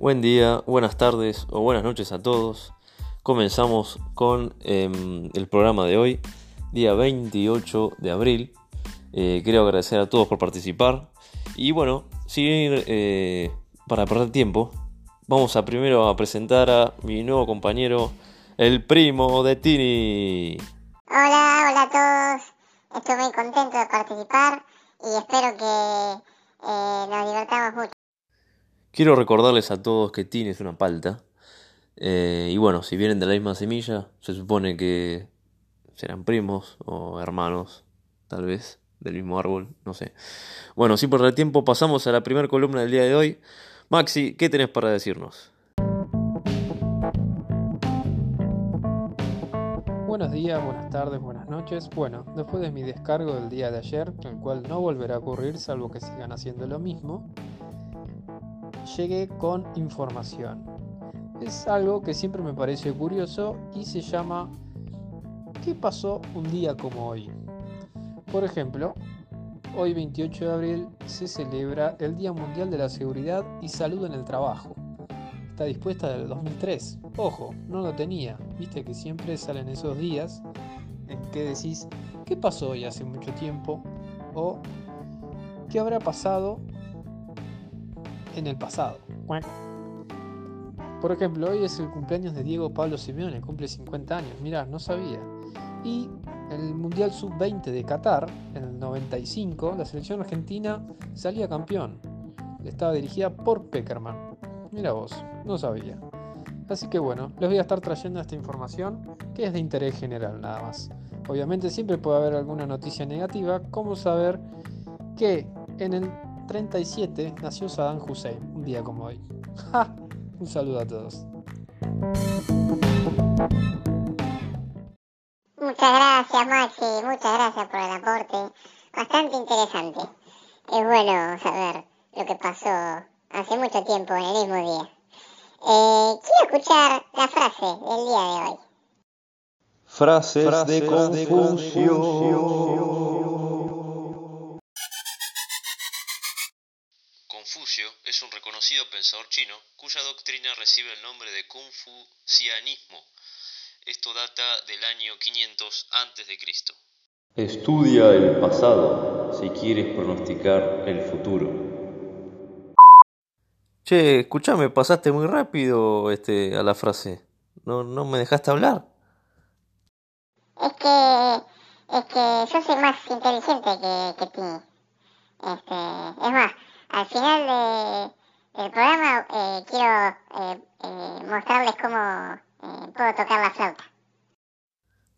Buen día, buenas tardes o buenas noches a todos. Comenzamos con em, el programa de hoy, día 28 de abril. Eh, quiero agradecer a todos por participar. Y bueno, sin ir eh, para perder tiempo, vamos a primero a presentar a mi nuevo compañero, el primo de Tini. Hola, hola a todos. Estoy muy contento de participar y espero que eh, nos divertamos mucho. Quiero recordarles a todos que Tini es una palta. Eh, y bueno, si vienen de la misma semilla, se supone que serán primos o hermanos, tal vez, del mismo árbol, no sé. Bueno, sin perder tiempo, pasamos a la primera columna del día de hoy. Maxi, ¿qué tenés para decirnos? Buenos días, buenas tardes, buenas noches. Bueno, después de mi descargo del día de ayer, el cual no volverá a ocurrir salvo que sigan haciendo lo mismo, llegué con información. Es algo que siempre me parece curioso y se llama ¿Qué pasó un día como hoy? Por ejemplo, hoy 28 de abril se celebra el Día Mundial de la Seguridad y Salud en el Trabajo. Está dispuesta del 2003. Ojo, no lo tenía. Viste que siempre salen esos días en que decís, ¿qué pasó hoy hace mucho tiempo? O ¿qué habrá pasado en el pasado. Por ejemplo, hoy es el cumpleaños de Diego Pablo Simeone, cumple 50 años, mirá, no sabía. Y el Mundial Sub-20 de Qatar, en el 95, la selección argentina salía campeón. Estaba dirigida por Peckerman. Mira vos, no sabía. Así que bueno, les voy a estar trayendo esta información que es de interés general nada más. Obviamente siempre puede haber alguna noticia negativa, como saber que en el 37 nació Saddam Hussein, un día como hoy. Un saludo a todos. Muchas gracias Maxi, muchas gracias por el aporte. Bastante interesante. Es bueno saber lo que pasó hace mucho tiempo en el mismo día. Eh, quiero escuchar la frase del día de hoy. Frases, de, Confucio. Confucio es un reconocido pensador chino cuya doctrina recibe el nombre de confucianismo. Esto data del año 500 a.C. Estudia el pasado si quieres pronosticar el futuro. Che, escuchame, pasaste muy rápido este, a la frase. ¿No, no me dejaste hablar? Es que, es que yo soy más inteligente que, que ti. Este, es más, al final de, del programa eh, quiero eh, eh, mostrarles cómo puedo tocar la flauta.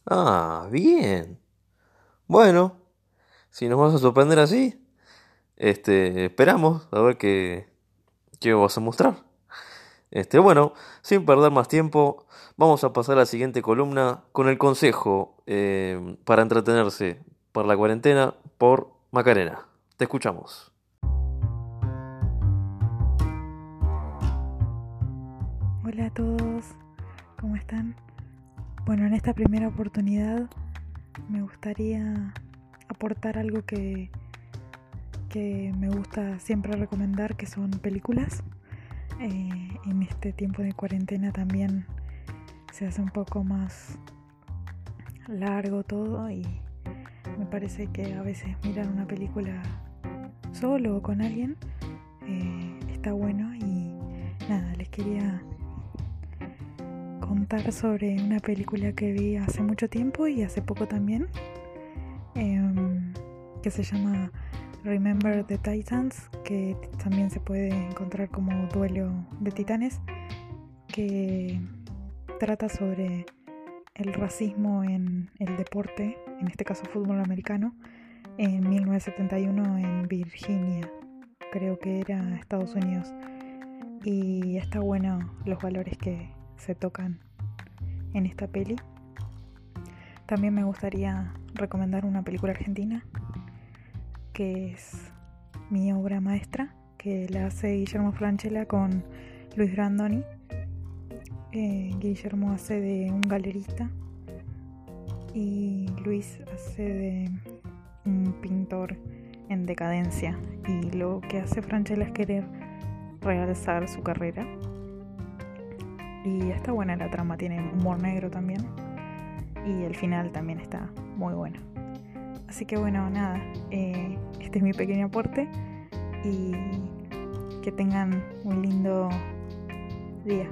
Ah, bien. Bueno, si nos vas a sorprender así, este, esperamos a ver qué, qué vas a mostrar. Este, bueno, sin perder más tiempo, vamos a pasar a la siguiente columna con el consejo para entretenerse por la cuarentena por Macarena. Te escuchamos. Hola a todos, ¿cómo están? Bueno, en esta primera oportunidad me gustaría aportar algo que, que me gusta siempre recomendar, que son películas. Eh, en este tiempo de cuarentena también se hace un poco más largo todo y me parece que a veces mirar una película solo o con alguien eh, está bueno y nada, les quería contar sobre una película que vi hace mucho tiempo y hace poco también, em, que se llama Remember the Titans, que también se puede encontrar como Duelo de Titanes, que trata sobre el racismo en el deporte, en este caso fútbol americano, en 1971 en Virginia, creo que era Estados Unidos. Y está bueno los valores que, se tocan en esta peli. También me gustaría recomendar una película argentina que es mi obra maestra, que la hace Guillermo Franchella con Luis Brandoni. Eh, Guillermo hace de un galerista y Luis hace de un pintor en decadencia. Y lo que hace Franchella es querer realzar su carrera Y está buena la trama, tiene humor negro también. Y el final también está muy bueno. Así que bueno, nada, eh, este es mi pequeño aporte y que tengan un lindo día.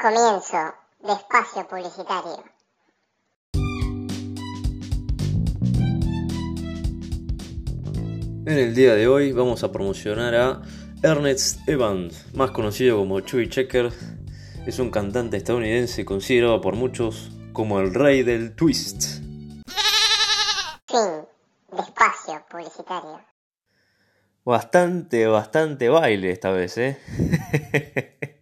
Comienzo de espacio publicitario. En el día de hoy vamos a promocionar a Ernest Evans, más conocido como Chewy Checker. Es un cantante estadounidense considerado por muchos como el rey del twist. Fin de espacio publicitario. Bastante, bastante baile esta vez, ¿eh?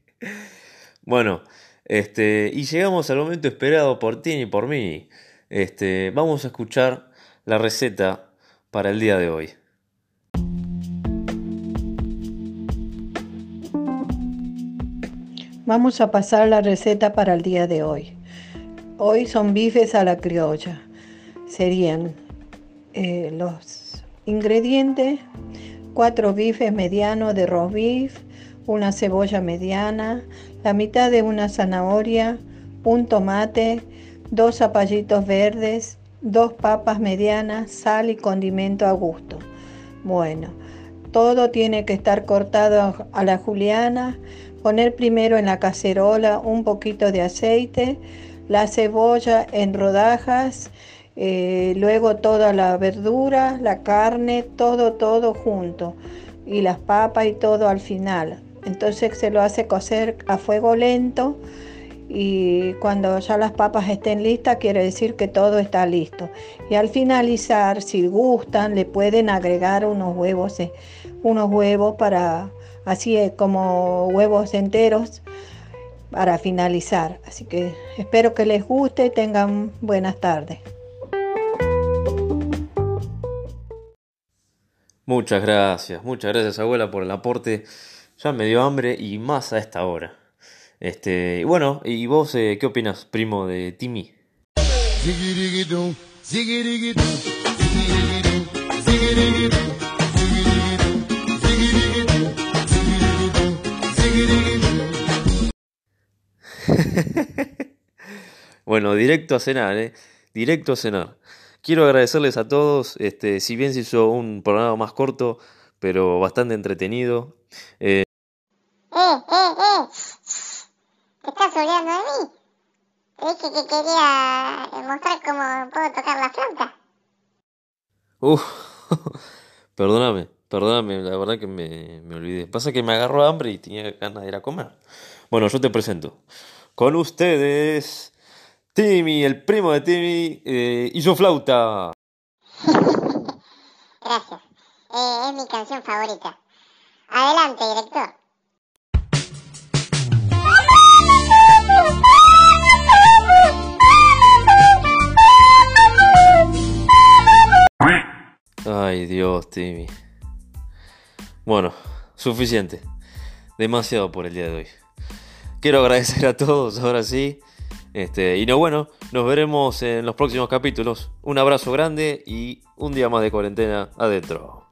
bueno, este, y llegamos al momento esperado por ti y por mí. Este, vamos a escuchar la receta para el día de hoy. Vamos a pasar la receta para el día de hoy. Hoy son bifes a la criolla. Serían eh, los ingredientes, cuatro bifes medianos de roast una cebolla mediana, la mitad de una zanahoria, un tomate, dos zapallitos verdes, dos papas medianas, sal y condimento a gusto. Bueno, todo tiene que estar cortado a la juliana Poner primero en la cacerola un poquito de aceite, la cebolla en rodajas, eh, luego toda la verdura, la carne, todo, todo junto y las papas y todo al final. Entonces se lo hace cocer a fuego lento y cuando ya las papas estén listas quiere decir que todo está listo. Y al finalizar, si gustan, le pueden agregar unos huevos, eh, unos huevos para así como huevos enteros para finalizar. Así que espero que les guste y tengan buenas tardes. Muchas gracias, muchas gracias abuela por el aporte. Ya me dio hambre y más a esta hora. Este, bueno, ¿y vos eh, qué opinas, primo de Timmy? Bueno, directo a cenar, ¿eh? Directo a cenar. Quiero agradecerles a todos, este, si bien se hizo un programa más corto, pero bastante entretenido. Eh, ¡Eh, eh, eh! ¿Te estás olvidando de mí? Te dije que quería mostrar cómo puedo tocar la flauta. Uf, perdóname, perdóname, la verdad que me, me olvidé. Pasa que me agarró hambre y tenía ganas de ir a comer. Bueno, yo te presento. Con ustedes, Timmy, el primo de Timmy, eh, y su flauta. Gracias. Eh, es mi canción favorita. Adelante, director. Ay, Dios, Timmy. Bueno, suficiente. Demasiado por el día de hoy. Quiero agradecer a todos, ahora sí. Este, y no, bueno, nos veremos en los próximos capítulos. Un abrazo grande y un día más de cuarentena adentro.